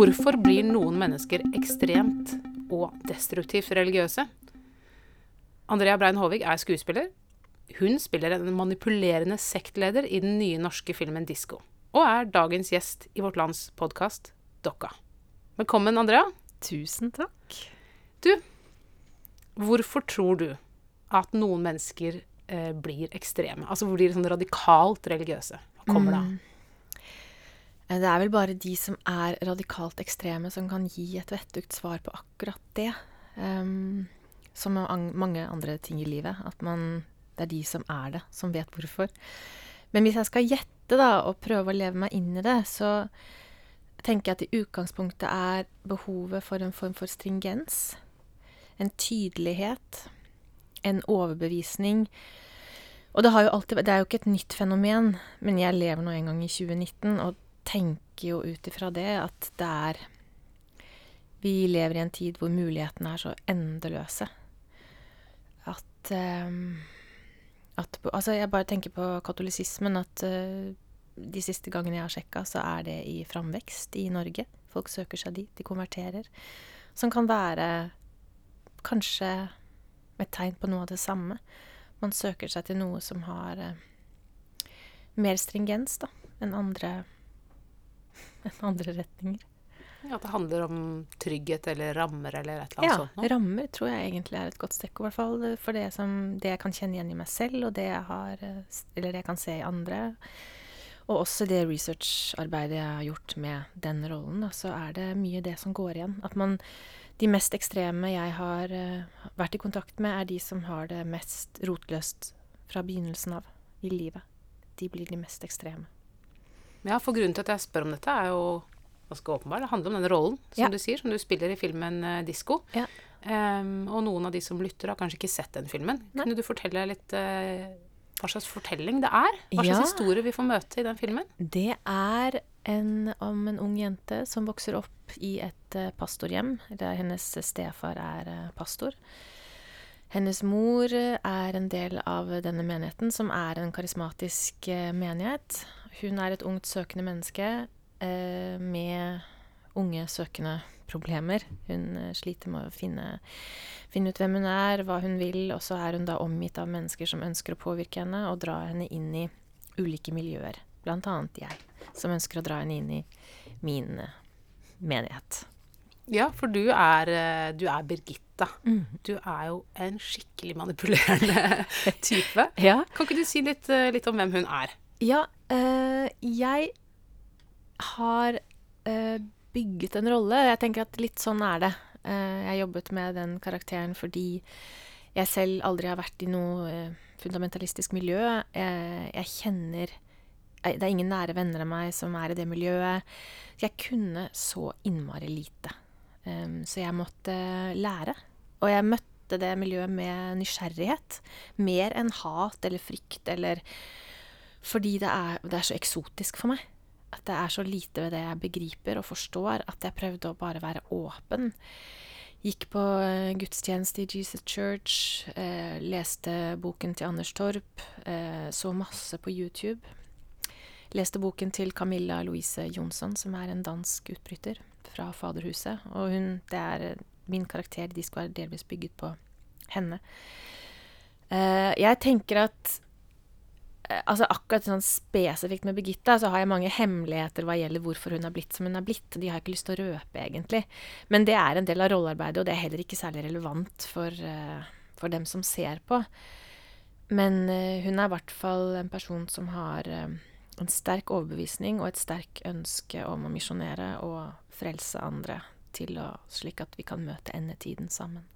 Hvorfor blir noen mennesker ekstremt og destruktivt religiøse? Andrea Brein Håvig er skuespiller. Hun spiller en manipulerende sektleder i den nye norske filmen 'Disko', og er dagens gjest i Vårt Lands podkast Dokka. Velkommen, Andrea. Tusen takk. Du, hvorfor tror du at noen mennesker eh, blir ekstreme? Altså blir sånn radikalt religiøse? Hva kommer det av? Det er vel bare de som er radikalt ekstreme, som kan gi et vettugt svar på akkurat det. Um, som mange andre ting i livet. At man, det er de som er det, som vet hvorfor. Men hvis jeg skal gjette da, og prøve å leve meg inn i det, så tenker jeg at i utgangspunktet er behovet for en form for stringens. En tydelighet. En overbevisning. Og det, har jo alltid, det er jo ikke et nytt fenomen, men jeg lever nå en gang i 2019 og tenker jo ut ifra det at det er Vi lever i en tid hvor mulighetene er så endeløse. At ehm, at Altså, jeg bare tenker på katolisismen, at eh, de siste gangene jeg har sjekka, så er det i framvekst i Norge. Folk søker seg dit, de konverterer. Som kan være kanskje et tegn på noe av det samme. Man søker seg til noe som har eh, mer stringens da, enn andre, enn andre retninger. At det handler om trygghet eller rammer eller et eller annet Ja, sånt? Ja, rammer tror jeg egentlig er et godt stikkord, i hvert fall for det, som, det jeg kan kjenne igjen i meg selv, og det jeg har eh, Eller det jeg kan se i andre. Og også det researcharbeidet jeg har gjort med den rollen, da, så er det mye det som går igjen. At man De mest ekstreme jeg har uh, vært i kontakt med, er de som har det mest rotløst fra begynnelsen av i livet. De blir de mest ekstreme. Ja, for grunnen til at jeg spør om dette, er jo ganske åpenbar. Det handler om den rollen, som Ja. du sier, som du spiller i filmen uh, 'Disko'. Ja. Um, og noen av de som lytter, har kanskje ikke sett den filmen. Nei. Kunne du fortelle litt uh, hva slags fortelling det er? Hva Ja. slags historie vi får møte i den filmen? Det er en, om en ung jente som vokser opp i et uh, pastorhjem. Der hennes stefar er uh, pastor. Hennes mor eh, er en del av denne menigheten, som er en karismatisk eh, menighet. Hun er et ungt søkende menneske eh, med unge søkende problemer. Hun eh, sliter med å finne, finne ut hvem hun er, hva hun vil, og så er hun da omgitt av mennesker som ønsker å påvirke henne og dra henne inn i ulike miljøer. Blant annet jeg, som ønsker å dra henne inn i min eh, menighet. Ja, for du er, du er Birgitta. Du er jo en skikkelig manipulerende type. Ja. Kan ikke du si litt, litt om hvem hun er? Ja, øh, jeg har øh, bygget en rolle. Jeg tenker at litt sånn er det. Uh, jeg jobbet med den karakteren fordi jeg selv aldri har vært i noe fundamentalistisk miljø. Jeg, jeg kjenner Det er ingen nære venner av meg som er i det miljøet. Jeg kunne så innmari lite. Um, så jeg måtte lære. Og jeg møtte det miljøet med nysgjerrighet. Mer enn hat eller frykt eller fordi det er, det er så eksotisk for meg. At det er så lite ved det jeg begriper og forstår, at jeg prøvde å bare være åpen. Gikk på eh, gudstjeneste i Jesus Church, eh, leste boken til Anders Torp, eh, så masse på YouTube. Leste boken til Camilla Louise Jonsson, som er en dansk utbryter fra Faderhuset. Og hun, det er eh, min karakter, de skal være delvis bygget på henne. Eh, jeg tenker at Altså Akkurat sånn spesifikt med Birgitta så har jeg mange hemmeligheter hva gjelder hvorfor hun er blitt som hun er blitt. De har jeg ikke lyst til å røpe, egentlig. Men det er en del av rollearbeidet, og det er heller ikke særlig relevant for, eh, for dem som ser på. Men eh, hun er i hvert fall en person som har eh, en sterk overbevisning og et sterk ønske om å misjonere og frelse andre, til å, slik at vi kan møte endetiden sammen.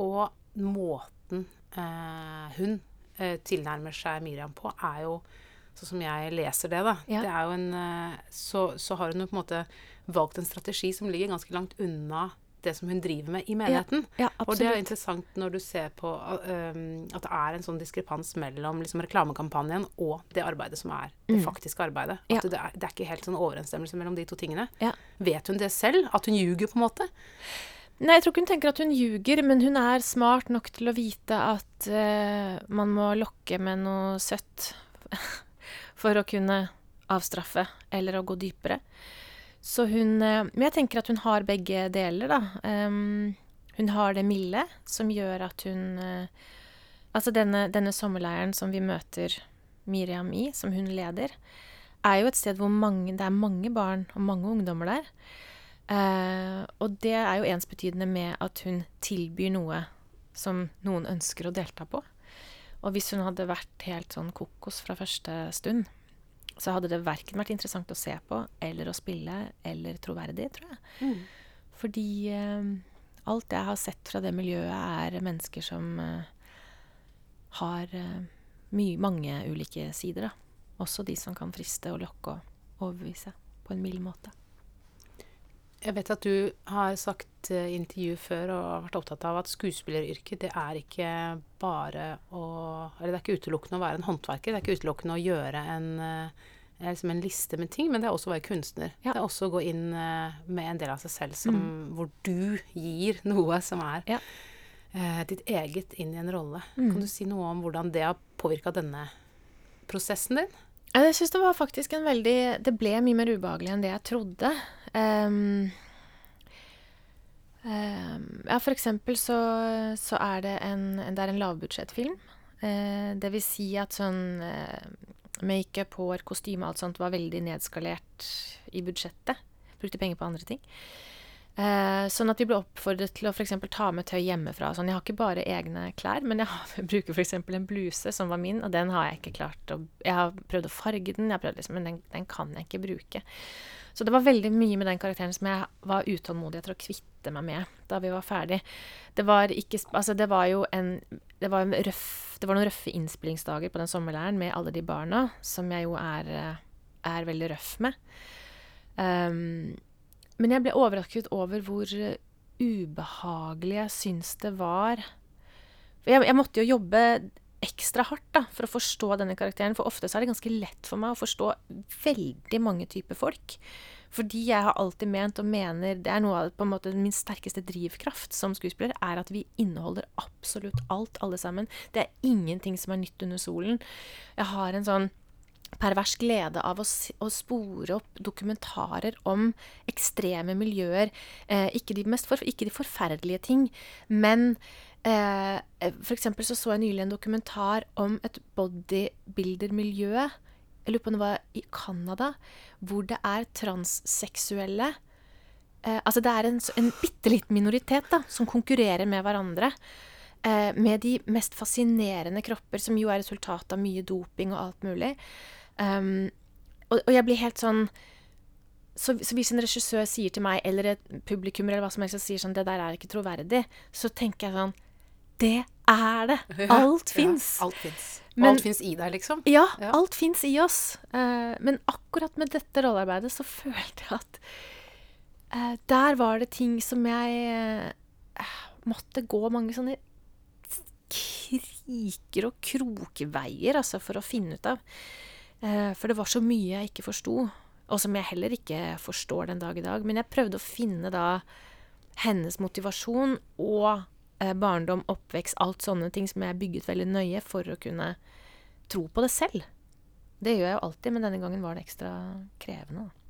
Og måten eh, hun eh, tilnærmer seg Miriam på, er jo Sånn som jeg leser det, da. Ja. Det er jo en eh, så, så har hun på en måte valgt en strategi som ligger ganske langt unna det som hun driver med i menigheten. Ja, Og det er interessant når du ser på um, at det er en sånn diskrepans mellom liksom, reklamekampanjen og det arbeidet som er det faktiske arbeidet. At Mm. Ja. det, er, det er ikke helt sånn overensstemmelse mellom de to tingene. Ja. Vet hun det selv? At hun ljuger, på en måte? Nei, jeg tror ikke hun tenker at hun ljuger, men hun er smart nok til å vite at uh, man må lokke med noe søtt for å kunne avstraffe eller å gå dypere. Så hun uh, Men jeg tenker at hun har begge deler, da. Um, hun har det milde, som gjør at hun uh, Altså denne, denne sommerleiren som vi møter Miriam i, som hun leder, er jo et sted hvor mange, det er mange barn og mange ungdommer der. Eh, og det er jo ensbetydende med at hun tilbyr noe som noen ønsker å delta på. Og hvis hun hadde vært helt sånn kokos fra første stund, så hadde det verken vært interessant å se på eller å spille eller troverdig, tror jeg. Mm. Fordi eh, alt jeg har sett fra det miljøet, er mennesker som eh, har eh, mye, mange ulike sider, da. Også de som kan friste og lokke og overbevise på en mild måte. Jeg vet at du har sagt i intervju før og har vært opptatt av at skuespilleryrket, det er ikke bare å Eller det er ikke utelukkende å være en håndverker. Det er ikke utelukkende å gjøre en, eh, liksom en liste med ting, men det er også å være kunstner. Ja. Det er også å gå inn eh, med en del av seg selv som, Mm. hvor du gir noe som er Ja. eh, ditt eget inn i en rolle. Mm. Kan du si noe om hvordan det har påvirka denne prosessen din? Jeg syns det var faktisk en veldig Det ble mye mer ubehagelig enn det jeg trodde. Ehm, ehm, ja, for eksempel så, så er det en, det er en lavbudsjettfilm. Eh, det vil si at sånn eh, makeup, hår, kostyme og alt sånt var veldig nedskalert i budsjettet. Brukte penger på andre ting. Eh, sånn at vi ble oppfordret til å eksempel ta med tøy hjemmefra. Sånn, jeg har ikke bare egne klær, men jeg, har, jeg bruker f.eks. en bluse som var min, og den har jeg ikke klart å Jeg har prøvd å farge den, prøvd liksom, men den, den kan jeg ikke bruke. Så det var veldig mye med den karakteren som jeg var utålmodig etter å kvitte meg med da vi var ferdig. Det var ikke Altså, det var jo en Det var, en røff, det var noen røffe innspillingsdager på den sommerleiren med alle de barna, som jeg jo er, eh, er veldig røff med. Um, men jeg ble overrasket over hvor eh, ubehagelig jeg syns det var. Jeg, jeg måtte jo jobbe ekstra hardt da, for å forstå denne karakteren. For ofte er det ganske lett for meg å forstå veldig mange typer folk. Fordi jeg har alltid ment og mener Det er noe av måte min sterkeste drivkraft som skuespiller, er at vi inneholder absolutt alt, alle sammen. Det er ingenting som er nytt under solen. Jeg har en sånn pervers glede av å, å spore opp dokumentarer om ekstreme miljøer. Eh, ikke, de for, ikke de forferdelige ting, men eh, eksempel så så jeg nylig en dokumentar om et bodybuilder-miljø. Jeg lurer på om det var i Canada, hvor det er transseksuelle eh, Altså det er en, en bitte liten minoritet da, som konkurrerer med hverandre. Eh, med de mest fascinerende kropper, som jo er resultat av mye doping og alt mulig. Um, og, og jeg blir helt sånn så, så hvis en regissør sier til meg, eller et publikum, eller hva som helst, og sier sånn 'Det der er ikke troverdig', så tenker jeg sånn Det er det! Alt fins. Ja, alt fins. Men- alt fins i deg, liksom. Ja, Ja. alt fins i oss. Uh, men akkurat med dette rollearbeidet så følte jeg at uh, der var det ting som jeg uh, måtte gå mange sånne kriker og krokveier altså, for å finne ut av. Eh, for det var så mye jeg ikke forsto, og som jeg heller ikke forstår den dag i dag. Men jeg prøvde å finne da hennes motivasjon og eh, barndom, oppvekst, alt sånne ting som jeg bygget veldig nøye for å kunne tro på det selv. Det gjør jeg jo alltid, men denne gangen var det ekstra krevende. da.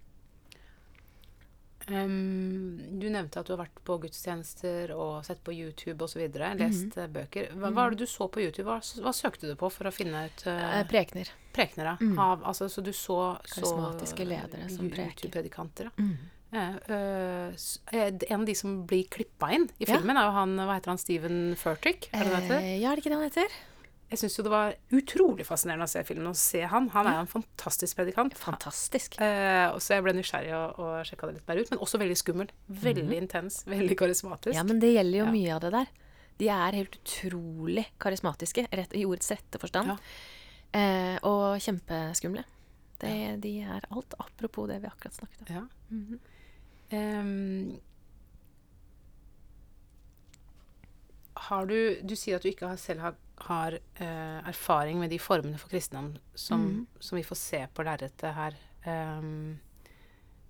Um, du nevnte at du har vært på gudstjenester og sett på YouTube osv. Lest eh, bøker. Hva, hva er det du så på YouTube? Hva, hva søkte du på for å finne ut uh, Eh, Prekener. prekener? da? Mm. Av, altså, så du så, så Karismatiske ledere som preker. Mm. Eh, eh, eh, en av de som blir klippa inn i Ja. filmen, er jo han Hva heter han? Steven Furtick? Er det det heter? Eh, ja, er det ikke det han heter? Jeg syns jo det var utrolig fascinerende å se filmen og se han. Han er jo en fantastisk predikant. Fantastisk. Eh, så jeg ble nysgjerrig og, og sjekka det litt mer ut. Men også veldig skummel. Veldig intens. Veldig karismatisk. Ja, men det gjelder jo Ja. mye av det der. De er helt utrolig karismatiske, rett, i ordets rette forstand. Ja. Eh, og kjempeskumle. Det, De er alt, apropos det vi akkurat snakket om. Ja. Mm -hmm. um, har du Du sier at du ikke har, selv har, har eh, erfaring med de formene for kristendom som, mm. som vi får se på lerretet her. Um,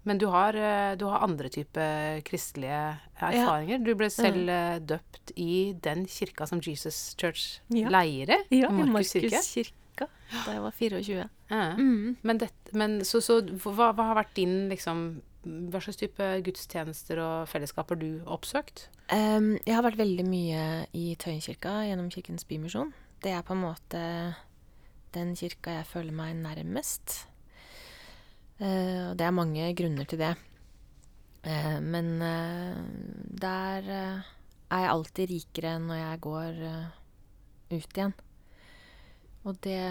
men du har, eh, du har andre typer kristelige erfaringer. Du ble selv mm. døpt i den kirka som Jesus Church Ja. leirer. Ja, i i Markus kirke. kirka, da jeg var 24. Ja. Mm. Men, det, men så, så hva, hva har vært din liksom hva slags type gudstjenester og fellesskap har du oppsøkt? Um, jeg har vært veldig mye i Tøyenkirka gjennom Kirkens Bymisjon. Det er på en måte den kirka jeg føler meg nærmest. Uh, og det er mange grunner til det. Uh, men uh, der er jeg alltid rikere når jeg går ut igjen. Og det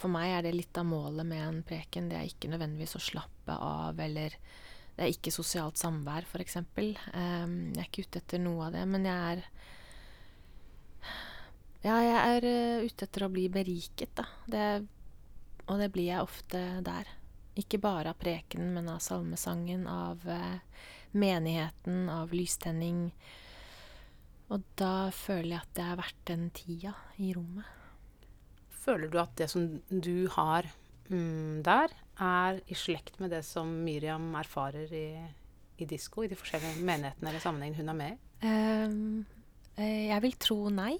For meg er det litt av målet med en preken. Det er ikke nødvendigvis å slappe av eller Det er ikke sosialt samvær, f.eks. Um, jeg er ikke ute etter noe av det, men jeg er Ja, jeg er eh, ute etter å bli beriket, da. Det, og det blir jeg ofte der. Ikke bare av prekenen, men av salmesangen, av uh, menigheten, av lystenning. Og da føler jeg at jeg er verdt den tida i rommet. Føler du at det som du har mm, der, er i slekt med det som Miriam erfarer i, i disko, i de forskjellige menighetene eller sammenhengene hun er med i? Eh, jeg vil tro nei.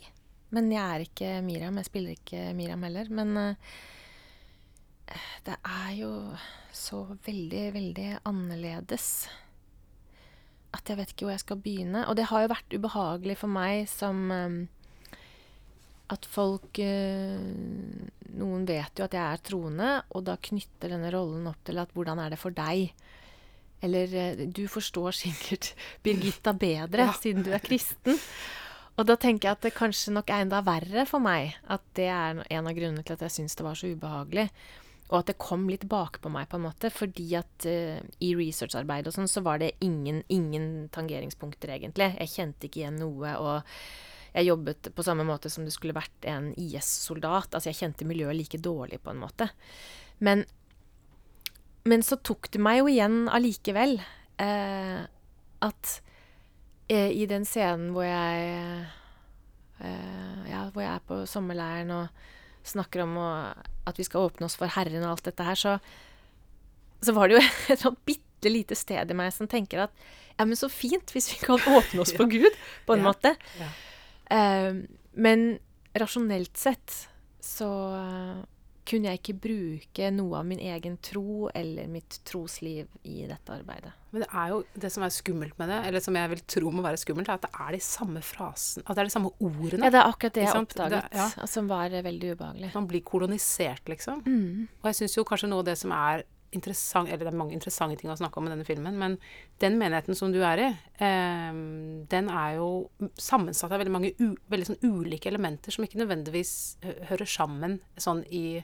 Men jeg er ikke Miriam. Jeg spiller ikke Miriam heller. Men uh, det er jo så veldig, veldig annerledes at jeg vet ikke hvor jeg skal begynne. Og det har jo vært ubehagelig for meg som eh, at folk eh, Noen vet jo at jeg er troende, og da knytter denne rollen opp til at hvordan er det for deg? Eller eh, du forstår sikkert Birgitta bedre, Ja. siden du er kristen. Og da tenker jeg at det kanskje nok er enda verre for meg. At det er en av grunnene til at jeg syns det var så ubehagelig. Og at det kom litt bakpå meg, på en måte. Fordi at uh, i researcharbeid og sånn, så var det ingen, ingen tangeringspunkter, egentlig. Jeg kjente ikke igjen noe. Og jeg jobbet på samme måte som det skulle vært en IS-soldat. Altså, jeg kjente miljøet like dårlig, på en måte. Men, men så tok det meg jo igjen allikevel eh, at eh, i den scenen hvor jeg eh, Ja, hvor jeg er på sommerleiren og snakker om å, at vi skal åpne oss for Herren og alt dette her, så, så var det jo et sånt bitte lite sted i meg som tenker at ja, men så fint hvis vi kan åpne oss for Gud, på en Ja. måte. Ja. Eh, men rasjonelt sett så eh, kunne jeg ikke bruke noe av min egen tro eller mitt trosliv i dette arbeidet. Men det er jo det som er skummelt med det, eller som jeg vil tro må være skummelt, er at det er de samme frasene At det er de samme ordene. Ja, det er akkurat det jeg oppdaget, Det- ja. som var veldig ubehagelig. Man blir kolonisert, liksom. Mm. Og jeg syns jo kanskje noe av det som er interessant Eller det er mange interessante ting å snakke om i denne filmen, men den menigheten som du er i, eh, den er jo sammensatt av veldig mange u, veldig sånn ulike elementer som ikke nødvendigvis hører sammen sånn i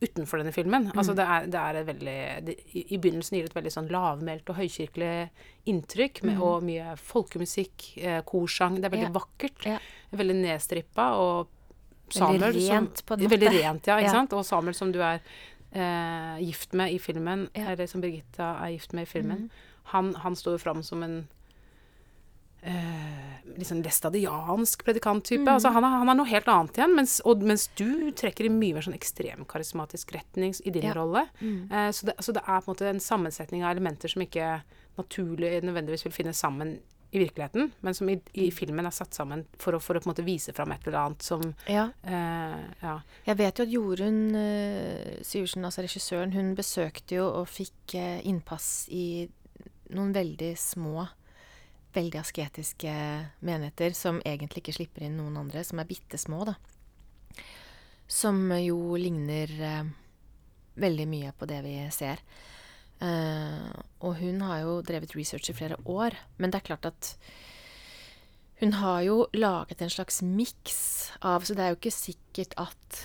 utenfor denne filmen. Altså det er, det er veldig det, i, begynnelsen gir det et veldig sånn lavmælt og høykirkelig inntrykk, med, og mye folkemusikk, eh, korsang. Det er veldig Ja. vakkert. Ja. Veldig nedstrippa. Og Samuel, Veldig rent, som, på en måte. Veldig rent, ja. Ikke Ja. sant? Og Samuel som du er eh, gift med i filmen, Ja. eller som Birgitta er gift med i filmen, mm. han, han står jo fram som en eh, litt sånn læstadiansk predikanttype. Mm. Altså, han, er, han er noe helt annet igjen, mens, og, mens du trekker i mye mer sånn ekstremkarismatisk retning i din Ja. rolle. Mm. Eh, så, det, så det er på en måte en sammensetning av elementer som ikke naturlig nødvendigvis vil finne sammen i virkeligheten, men som i, i filmen er satt sammen for å, for å på en måte vise fram et eller annet som Ja. eh, Ja. Jeg vet jo at Jorunn eh, Syversen, altså regissøren, hun besøkte jo og fikk eh, innpass i noen veldig små, veldig asketiske menigheter som egentlig ikke slipper inn noen andre, som er bitte små, da. Som jo ligner eh, veldig mye på det vi ser. Eh, og hun har jo drevet research i flere år, men det er klart at hun har jo laget en slags miks av Så det er jo ikke sikkert at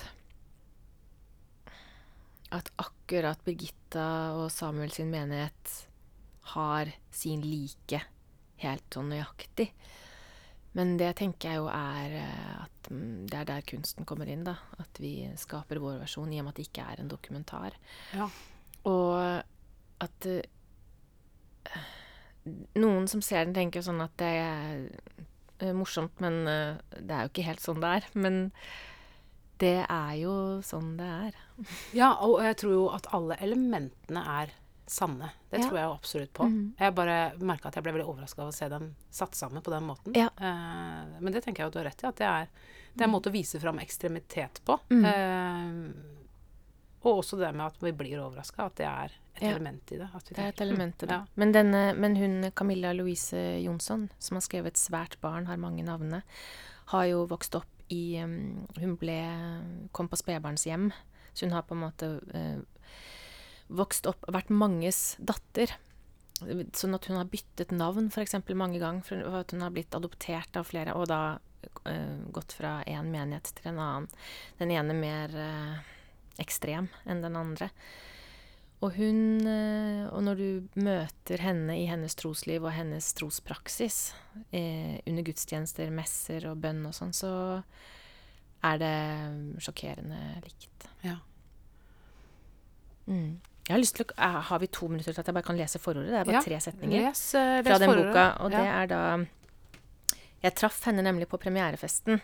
At akkurat Birgitta og Samuel sin menighet har sin like helt sånn nøyaktig. Men det tenker jeg jo er eh, at mm, det er der kunsten kommer inn, da. At vi skaper vår versjon, i og med at det ikke er en dokumentar. ja. Og at uh, Noen som ser den, tenker sånn at det er eh, morsomt, men uh, det er jo ikke helt sånn det er. Men det er jo sånn det er. Ja, og jeg tror jo at alle elementene er sanne. Det Ja. tror jeg jo absolutt på. Mhm. Jeg bare merka at jeg ble veldig overraska av å se dem satt sammen på den måten. Ja. Uh, men det tenker jeg at du har rett i, at det er, det er en måte å vise fram ekstremitet på. Mhm. Og også det med at vi blir overraska, at det er et Ja. element i det. Det er et element i det. Ja. Men, denne, men hun Camilla Louise Jonsson, som har skrevet 'Svært barn har mange navne', har jo vokst opp i um, Hun ble, kom på spedbarnshjem, så hun har på en måte eh, vokst opp Vært manges datter. Sånn at hun har byttet navn f.eks. mange ganger. For at hun har blitt adoptert av flere, og da eh, gått fra én menighet til en annen. Den ene mer eh, ekstrem enn den andre. Og hun eh, Og når du møter henne i hennes trosliv og hennes trospraksis eh, under gudstjenester, messer og bønn og sånn, så er det sjokkerende likt. Ja. Mm. Jeg har lyst til å eh, Har vi to minutter til at jeg bare kan lese forordet? Det er bare Ja, tre setninger Les, eh, les fra den boka, og det Ja. er da Jeg traff henne nemlig på premierefesten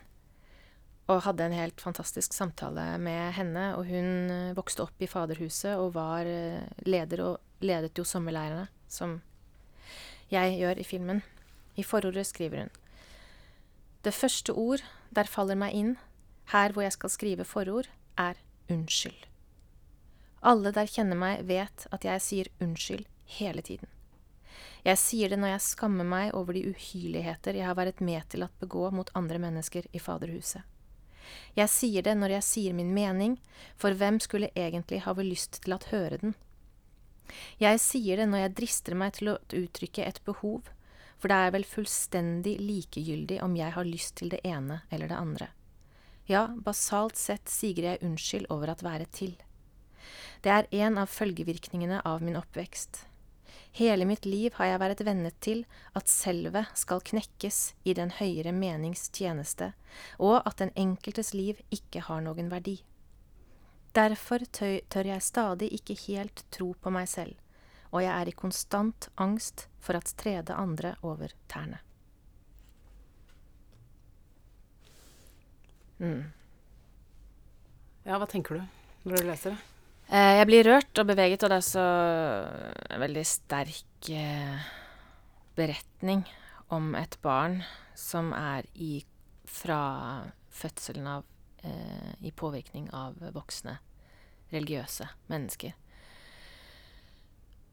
og hadde en helt fantastisk samtale med henne. Og hun eh, vokste opp i Faderhuset og var eh, leder og ledet jo sommerleirene, som jeg gjør i filmen. I forordet skriver hun Det første ord der faller meg inn, her hvor jeg skal skrive forord, er unnskyld. Alle der kjenner meg, vet at jeg sier unnskyld hele tiden. Jeg sier det når jeg skammer meg over de uhyrligheter jeg har vært med til at begå mot andre mennesker i Faderhuset. Jeg sier det når jeg sier min mening, for hvem skulle egentlig ha vel lyst til at høre den? Jeg sier det når jeg drister meg til å uttrykke et behov, for det er vel fullstendig likegyldig om jeg har lyst til det ene eller det andre. Ja, basalt sett siger jeg unnskyld over at være til. Det er en av følgevirkningene av min oppvekst. Hele mitt liv har jeg vært vennet til at selve skal knekkes i den høyere menings tjeneste, og at den enkeltes liv ikke har noen verdi. Derfor tør jeg stadig ikke helt tro på meg selv, og jeg er i konstant angst for at trede andre over tærne. Mm. Ja, hva tenker du når du leser det? Eh, jeg blir rørt og beveget, og det er så en veldig sterk eh, beretning om et barn som er i fra fødselen av eh, i påvirkning av voksne religiøse mennesker.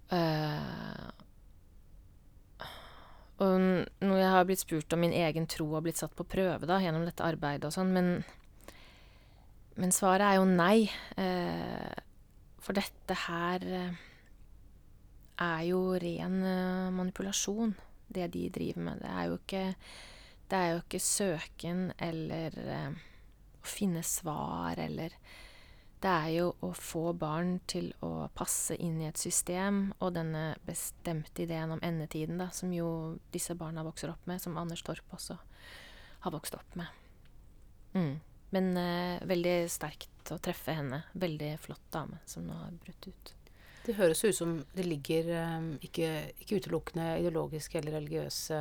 Uh, og når jeg har blitt spurt om min egen tro og blitt satt på prøve da, gjennom dette arbeidet og sånn, men, men svaret er jo nei. Eh, for dette her eh, er jo ren eh, manipulasjon, det de driver med. Det er jo ikke, det er jo ikke søken eller eh, å finne svar eller Det er jo å få barn til å passe inn i et system, og denne bestemte ideen om endetiden, da, som jo disse barna vokser opp med, som Anders Torp også har vokst opp med. Mm. Men eh, veldig sterkt å treffe henne. Veldig flott dame som nå har brutt ut. Det høres ut som det ligger eh, ikke, ikke utelukkende ideologiske eller religiøse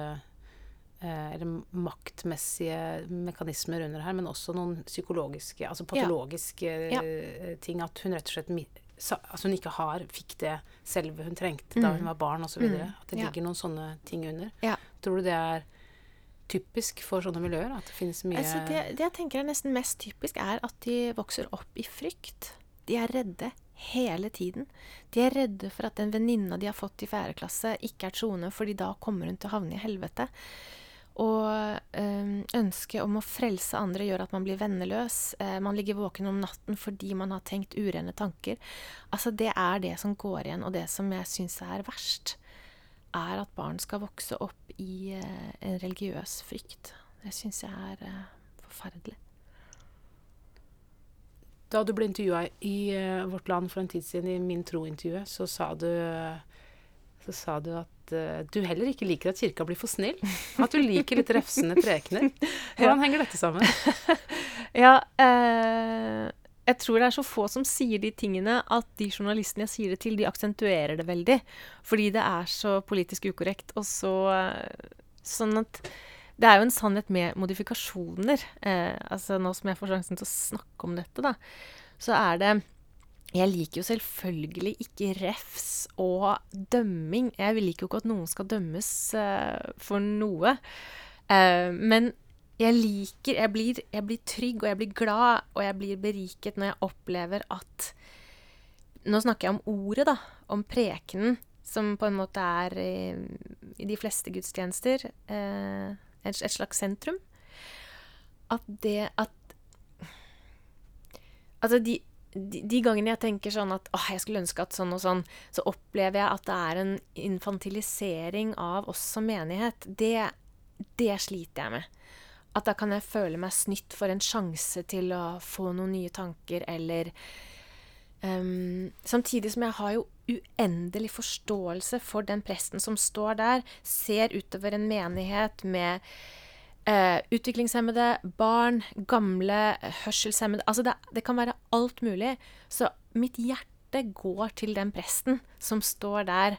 eh, eller maktmessige mekanismer under her, men også noen psykologiske, altså patologiske Ja. eh, ting. At hun rett og slett altså hun ikke har, fikk det selve hun trengte da Mm. hun var barn osv. Mm. At det Ja. ligger noen sånne ting under. Ja. Tror du det er typisk for sånne miljøer? At det finnes mye Altså, det, det jeg tenker er nesten mest typisk, er at de vokser opp i frykt. De er redde hele tiden. De er redde for at den venninna de har fått i fjerde klasse, ikke er troende, fordi da kommer hun til å havne i helvete. Og ønsket om å frelse andre gjør at man blir venneløs. Eh, man ligger våken om natten fordi man har tenkt urene tanker. Altså, det er det som går igjen, og det som jeg syns er verst, er at barn skal vokse opp i eh, en religiøs frykt. Det syns jeg er eh, forferdelig. Da du ble intervjua i eh, Vårt Land for en tid siden, i Min tro-intervjuet, så så sa du at du heller ikke liker at kirka blir for snill. At du liker litt refsende prekener. Hvordan henger dette sammen? Ja, eh, jeg tror det er så få som sier de tingene at de journalistene jeg sier det til, de aksentuerer det veldig. Fordi det er så politisk ukorrekt, og så eh, Sånn at det er jo en sannhet med modifikasjoner. Eh, altså Nå som jeg får sjansen til å snakke om dette, da, så er det Jeg liker jo selvfølgelig ikke refs og dømming. Jeg liker jo ikke at noen skal dømmes eh, for noe. Eh, men jeg liker jeg blir, jeg blir trygg, og jeg blir glad, og jeg blir beriket når jeg opplever at Nå snakker jeg om ordet, da. Om prekenen, som på en måte er i, i de fleste gudstjenester eh, et, et, slags sentrum. At det at Altså, de, de, de, gangene jeg tenker sånn at åh, jeg skulle ønske at sånn og sånn, så opplever jeg at det er en infantilisering av oss som menighet. Det, det sliter jeg med. At da kan jeg føle meg snytt for en sjanse til å få noen nye tanker, eller um, Samtidig som jeg har jo uendelig forståelse for den presten som står der, ser utover en menighet med uh, utviklingshemmede, barn, gamle, hørselshemmede Altså det, det kan være alt mulig. Så mitt hjerte går til den presten som står der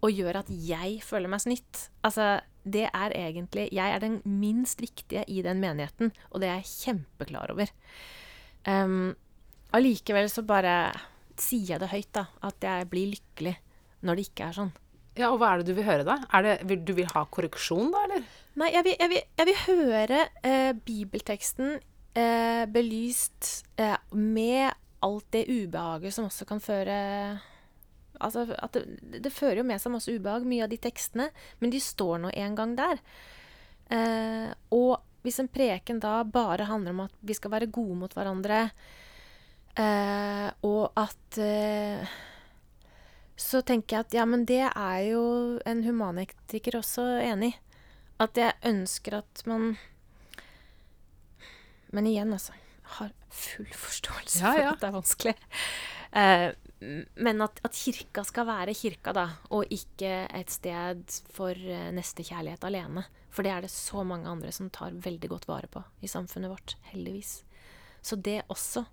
og gjør at jeg føler meg snytt. Altså, det er egentlig Jeg er den minst viktige i den menigheten, og det er jeg kjempeklar over. Um, allikevel så bare sier jeg det høyt, da. At jeg blir lykkelig når det ikke er sånn. Ja, og hva er det du vil høre, da? Er det, vil, du vil ha korreksjon, da, eller? Nei, jeg vil, jeg vil, jeg vil høre eh, bibelteksten eh, belyst eh, med alt det ubehaget som også kan føre Altså, det, det, fører jo med seg masse ubehag, mye av de tekstene, men de står nå en gang der. Eh, og hvis en preken da bare handler om at vi skal være gode mot hverandre, eh, og at eh, Så tenker jeg at ja, men det er jo en humanektiker også enig i. At jeg ønsker at man Men igjen, altså. Har full forståelse ja, ja. for at det er vanskelig. Eh, men at, at, kirka skal være kirka, da, og ikke et sted for uh, nestekjærlighet alene. For det er det så mange andre som tar veldig godt vare på i samfunnet vårt. Heldigvis. Så det også.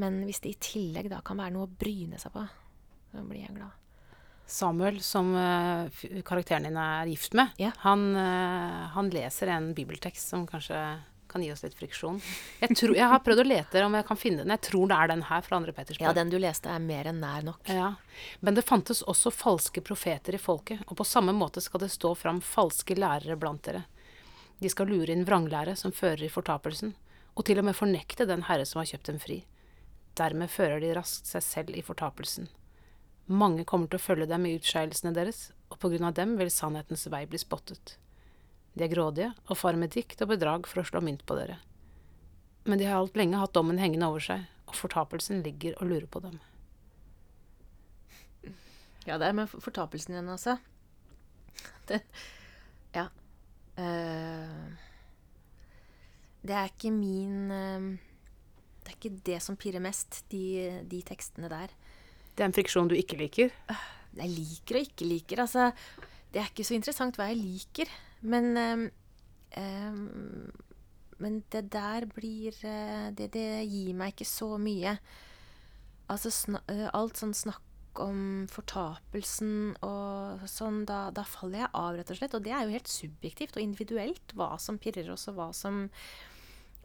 Men hvis det i tillegg da kan være noe å bryne seg på, så blir jeg glad. Samuel, som uh, karakteren din er gift med, ja. han, uh, han leser en bibeltekst som kanskje kan gi oss litt friksjon. Jeg, tror, jeg, har prøvd å lete om jeg kan finne den. Jeg tror det er den her fra andre Petersburg. Ja, den du leste er mer enn nær nok. Ja. Men det fantes også falske profeter i folket, og på samme måte skal det stå fram falske lærere blant dere. De skal lure inn vranglære som fører i fortapelsen, og til og med fornekte den herre som har kjøpt dem fri. Dermed fører de raskt seg selv i fortapelsen. Mange kommer til å følge dem i utskeielsene deres, og på grunn av dem vil sannhetens vei bli spottet. De er grådige og farer med dikt og bedrag for å slå mynt på dere. Men de har alt lenge hatt dommen hengende over seg, og fortapelsen ligger og lurer på dem. Ja, det er med fortapelsen igjen, altså. Det, ja. Uh, det er ikke min uh, Det er ikke det som pirrer mest, de, de, tekstene der. Det er en friksjon du ikke liker? Jeg liker og ikke liker. Altså, det er ikke så interessant hva jeg liker. Men um, um, Men det der blir uh, det, det, gir meg ikke så mye. Altså uh, alt sånn snakk om fortapelsen og sånn, da, da, faller jeg av, rett og slett. Og det er jo helt subjektivt og individuelt hva som pirrer oss, og hva som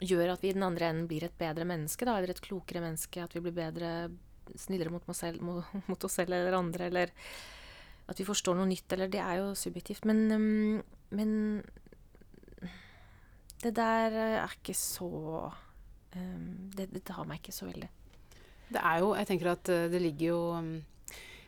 gjør at vi i den andre enden blir et bedre menneske, da, eller et klokere menneske. At vi blir bedre, snillere mot, selv, mot, mot oss selv eller andre, eller at vi forstår noe nytt, eller Det er jo subjektivt. Men, um, men det der er ikke så um, det, det, tar meg ikke så veldig. Det er jo Jeg tenker at eh, det ligger jo um,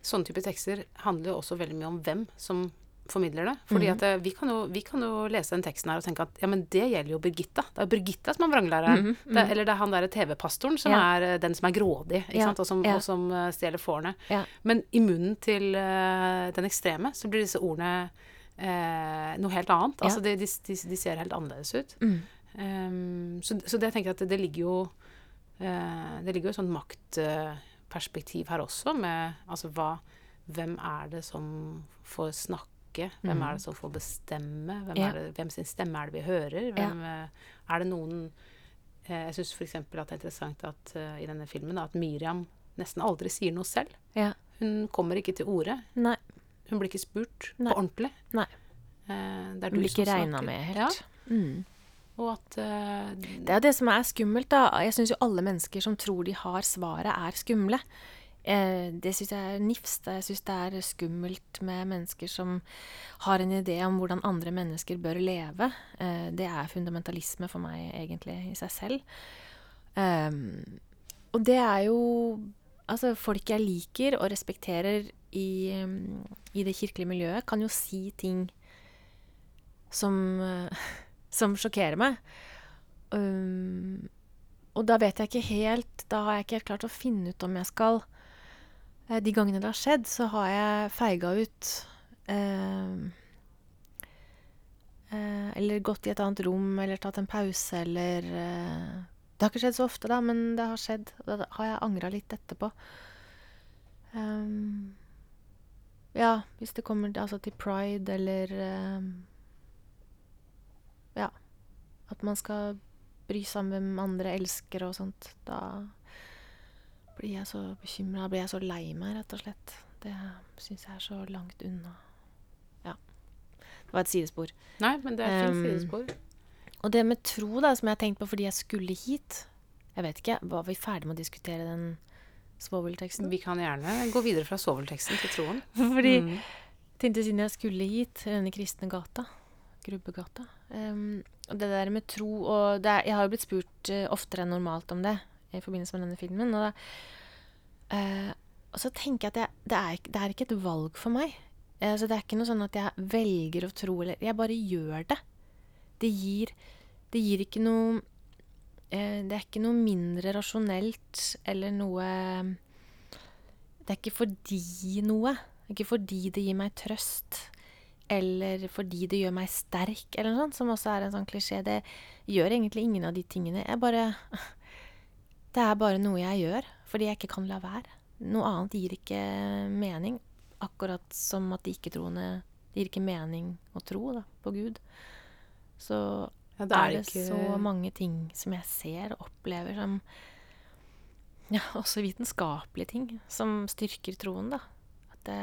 Sånne type tekster handler jo også veldig mye om hvem som formidler det. Fordi mm -hmm. at eh, vi kan, jo, vi kan, jo, lese den teksten her og tenke at ja, men det gjelder jo Birgitta. Det er Birgitta som er vranglæreren. Mm -hmm. det, eller det er han derre TV-pastoren som ja. er eh, den som er grådig, ikke ja. sant? og som, ja. som uh, stjeler fårene. Men i munnen til uh, den ekstreme så blir disse ordene uh, noe helt annet. Altså de, de, de, de, ser helt annerledes ut. Mm. Um, så, så, det jeg tenker at det, det ligger jo Det ligger jo et sånt maktperspektiv her også, med altså hva Hvem er det som får snakke snakke? Hvem mm. er det som får bestemme? Hvem, ja. det, hvem, sin stemme er det vi hører? Hvem, ja. Er det noen eh, Jeg syns f.eks. at det er interessant at uh, i denne filmen da, at Miriam nesten aldri sier noe selv. Ja. Hun kommer ikke til orde. Nei. Hun blir ikke spurt Nei. på ordentlig. Nei. Eh, det er hun blir ikke regna med helt. Mm. Og at uh, Det er det som er skummelt, da. Jeg syns jo alle mennesker som tror de har svaret, er skumle. Eh, det syns jeg er nifst. Jeg syns det er skummelt med mennesker som har en idé om hvordan andre mennesker bør leve. Eh, det er fundamentalisme for meg, egentlig, i seg selv. Um, og det er jo Altså, folk jeg liker og respekterer i, i det kirkelige miljøet, kan jo si ting som, som sjokkerer meg. Um, og da vet jeg ikke helt Da har jeg ikke helt klart å finne ut om jeg skal De gangene det har skjedd, så har jeg feiga ut. Eh, eh, eller gått i et annet rom, eller tatt en pause, eller eh, Det har ikke skjedd så ofte, da, men det har skjedd. Og da har jeg angra litt etterpå. Ja, hvis det kommer altså, til pride eller Ja. At man skal bry seg om hvem andre elsker og sånt. Da blir jeg så bekymra. Blir jeg så lei meg, rett og slett. Det syns jeg er så langt unna. Ja. Det var et sidespor. Nei, men det er et fint Um, sidespor. Og det med tro, da, som jeg har tenkt på fordi jeg skulle hit Jeg vet ikke, Var vi ferdig med å diskutere den svovelteksten? Vi kan gjerne gå videre fra svovelteksten til troen. Fordi Mm. tenkte siden jeg skulle hit, denne kristne gata, Grubbegata um, Og det der med tro og det er, Jeg har jo blitt spurt uh, oftere enn normalt om det i forbindelse med denne filmen. Og, da, eh, og så tenker jeg at jeg, det, er, det er ikke et valg for meg. Eh, så det er ikke noe sånn at jeg velger å tro, eller Jeg bare gjør det. Det gir, det gir ikke noe eh, Det er ikke noe mindre rasjonelt eller noe Det er ikke fordi noe. Det er ikke fordi det gir meg trøst, eller fordi det gjør meg sterk, eller noe sånt, som også er en sånn klisjé. Det gjør egentlig ingen av de tingene. Jeg bare Det er bare noe jeg gjør fordi jeg ikke kan la være. Noe annet gir ikke mening. Akkurat som at de ikke-troende Det gir ikke mening å tro da, på Gud. Så Ja, det er, det så mange ting som jeg ser og opplever som Ja, også vitenskapelige ting som styrker troen, da. At det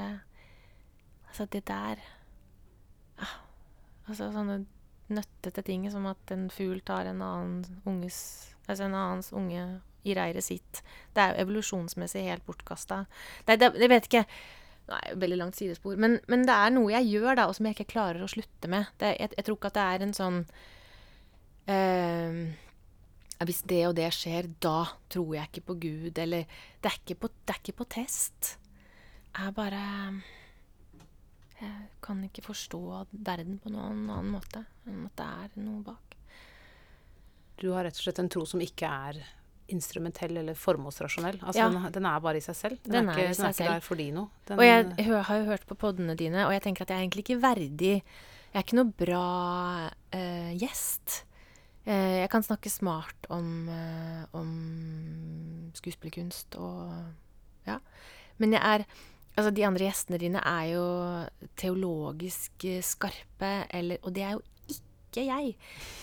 Altså, det der ja, Altså sånne nøttete ting som at en fugl tar en annen unges Altså en annens unge i reiret sitt. Det er jo evolusjonsmessig helt bortkasta. Nei, det, jeg vet ikke. Nei, veldig langt sidespor. Men, men det er noe jeg gjør, da, og som jeg ikke klarer å slutte med. Det, jeg, jeg tror ikke at det er en sånn eh, Hvis det og det skjer, da tror jeg ikke på Gud, eller Det er ikke på, det er ikke på test. Jeg bare Jeg kan ikke forstå verden på noen annen måte enn at det er noe bak. Du har rett og slett en tro som ikke er instrumentell eller formålsrasjonell. Altså, Ja. den, den er bare i seg selv. Den, Den er, er ikke, den er ikke selv. der fordi noe. Den, Og jeg jeg har jo hørt på podene dine, og jeg tenker at jeg er egentlig ikke verdig Jeg er ikke noe bra uh, gjest. Uh, jeg kan snakke smart om, uh, om skuespillerkunst og Ja. Men jeg er Altså, de andre gjestene dine er jo teologisk skarpe, eller Og det er jo ikke jeg.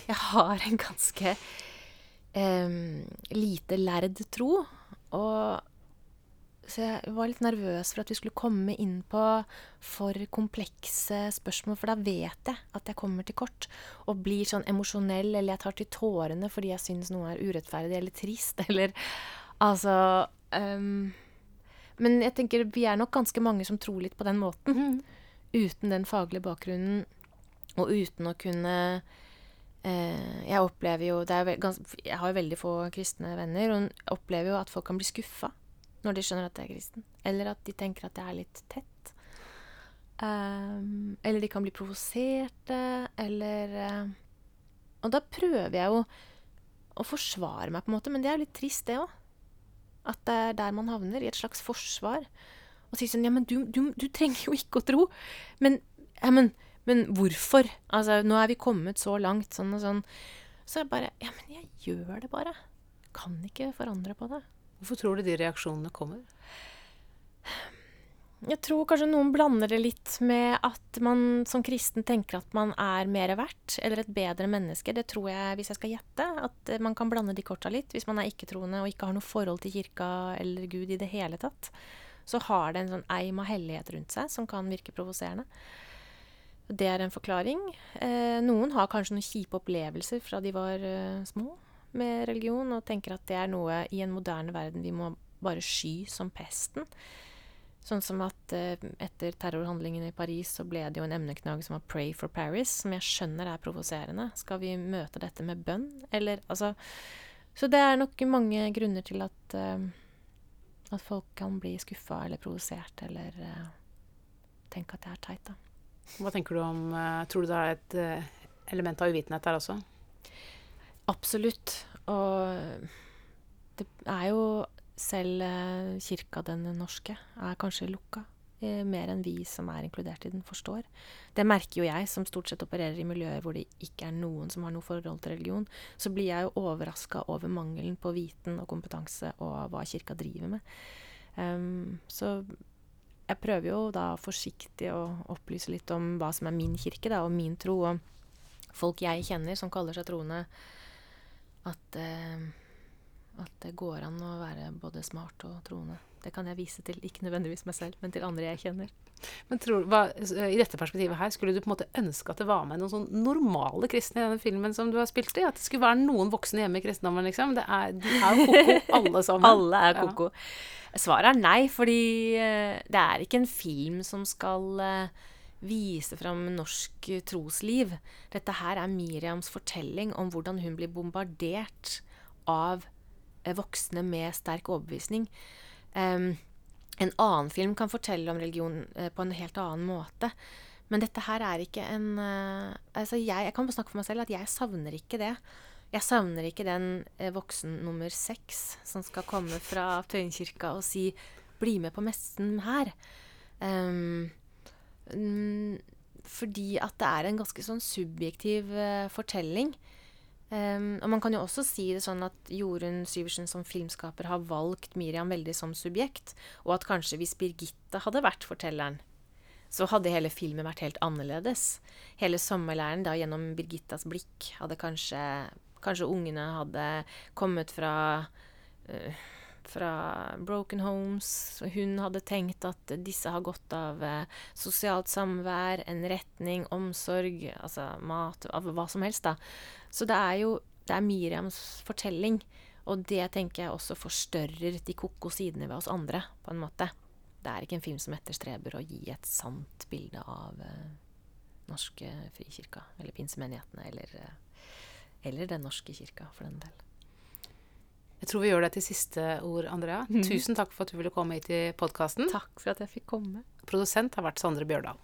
Jeg har en ganske lite lærd tro. Og så jeg var litt nervøs for at vi skulle komme inn på for komplekse spørsmål, for da vet jeg at jeg kommer til kort og blir sånn emosjonell, eller jeg tar til tårene fordi jeg syns noe er urettferdig eller trist, eller altså um, Men jeg tenker vi er nok ganske mange som tror litt på den måten, Mm. uten den faglige bakgrunnen, og uten å kunne Jeg opplever jo det er gans, Jeg har jo veldig få kristne venner, og opplever jo at folk kan bli skuffa når de skjønner at jeg er kristen. Eller at de tenker at jeg er litt tett. Um, eller de kan bli provoserte, eller uh, Og da prøver jeg jo å forsvare meg, på en måte, men det er jo litt trist, det òg. At det er der man havner, i et slags forsvar. Og sier sånn Ja, men du, du, du trenger jo ikke å tro. Men, ja, men, men hvorfor? Altså, nå er vi kommet så langt, sånn og sånn. Så jeg bare Ja, men jeg gjør det bare. Kan ikke forandre på det. Hvorfor tror du de reaksjonene kommer? Jeg tror kanskje noen blander det litt med at man som kristen tenker at man er mer verdt, eller et bedre menneske. Det tror jeg, hvis jeg skal gjette, at eh, man kan blande de korta litt. Hvis man er ikke-troende og ikke har noe forhold til kirka eller Gud i det hele tatt, så har det en sånn eim av hellighet rundt seg som kan virke provoserende. Det er en forklaring. Eh, noen har kanskje noen kjipe opplevelser fra de var eh, små med religion, og tenker at det er noe i en moderne verden vi må bare sky som pesten. Sånn som at eh, etter terrorhandlingene i Paris så ble det jo en emneknagg som var 'Pray for Paris', som jeg skjønner er provoserende. Skal vi møte dette med bønn, eller altså Så det er nok mange grunner til at eh, At folk kan bli skuffa eller provosert eller uh, tenke at det er teit, da. Hva tenker du om uh, Tror du det er et uh, element av uvitenhet der også? Absolutt. Og det er jo selv kirka, den norske, er kanskje lukka. Mer enn vi som er inkludert i den, forstår. Det merker jo jeg, som stort sett opererer i miljøer hvor det ikke er noen som har noe forhold til religion. Så blir jeg jo overraska over mangelen på viten og kompetanse og hva kirka driver med. Um, så jeg prøver jo da forsiktig å opplyse litt om hva som er min kirke da, og min tro. Og folk jeg kjenner som kaller seg troende, at, uh, at det går an å være både smart og troende. Det kan jeg vise til, ikke nødvendigvis meg selv, men til andre jeg kjenner. Men tror, hva, I dette perspektivet her, skulle du på en måte ønske at det var med noen sånn normale kristne i denne filmen som du har spilt i? At det skulle være noen voksne hjemme i kristendommen, liksom? Det er, de er jo ko-ko, alle sammen. alle er ko-ko. Ja. Svaret er nei, fordi uh, det er ikke en film som skal uh, vise fram norsk trosliv. Dette her er Miriams fortelling om hvordan hun blir bombardert av voksne med sterk overbevisning. Um, en annen film kan fortelle om religion uh, på en helt annen måte. Men dette her er ikke en uh, Altså, jeg, jeg kan bare snakke for meg selv at jeg savner ikke det. Jeg savner ikke den uh, voksen nummer seks som skal komme fra Tøyenkirka og si 'bli med på messen her'. Um, um, fordi at det er en ganske sånn subjektiv fortelling. Um, og man kan jo også si det sånn at Jorunn Syversen som filmskaper har valgt Miriam veldig som subjekt, og at kanskje hvis Birgitte hadde vært fortelleren, så hadde hele filmen vært helt annerledes. Hele sommerleiren da gjennom Birgittas blikk hadde kanskje Kanskje ungene hadde kommet fra uh, fra Broken Homes. Hun hadde tenkt at disse har godt av eh, sosialt samvær, en retning, omsorg, altså mat, av hva som helst, da. Så det er jo det er Miriams fortelling, og det tenker jeg også forstørrer de ko-ko sidene ved oss andre, på en måte. Det er ikke en film som etterstreber å gi et sant bilde av eh, norske frikirka, eller pinsemenighetene, eller, uh, eller Den norske kirka, for den del. Jeg tror vi gjør det til siste ord, Andrea. Mm. Tusen takk for at du ville komme hit i podkasten. Takk for at jeg fikk komme. Produsent har vært Sondre Bjørdal.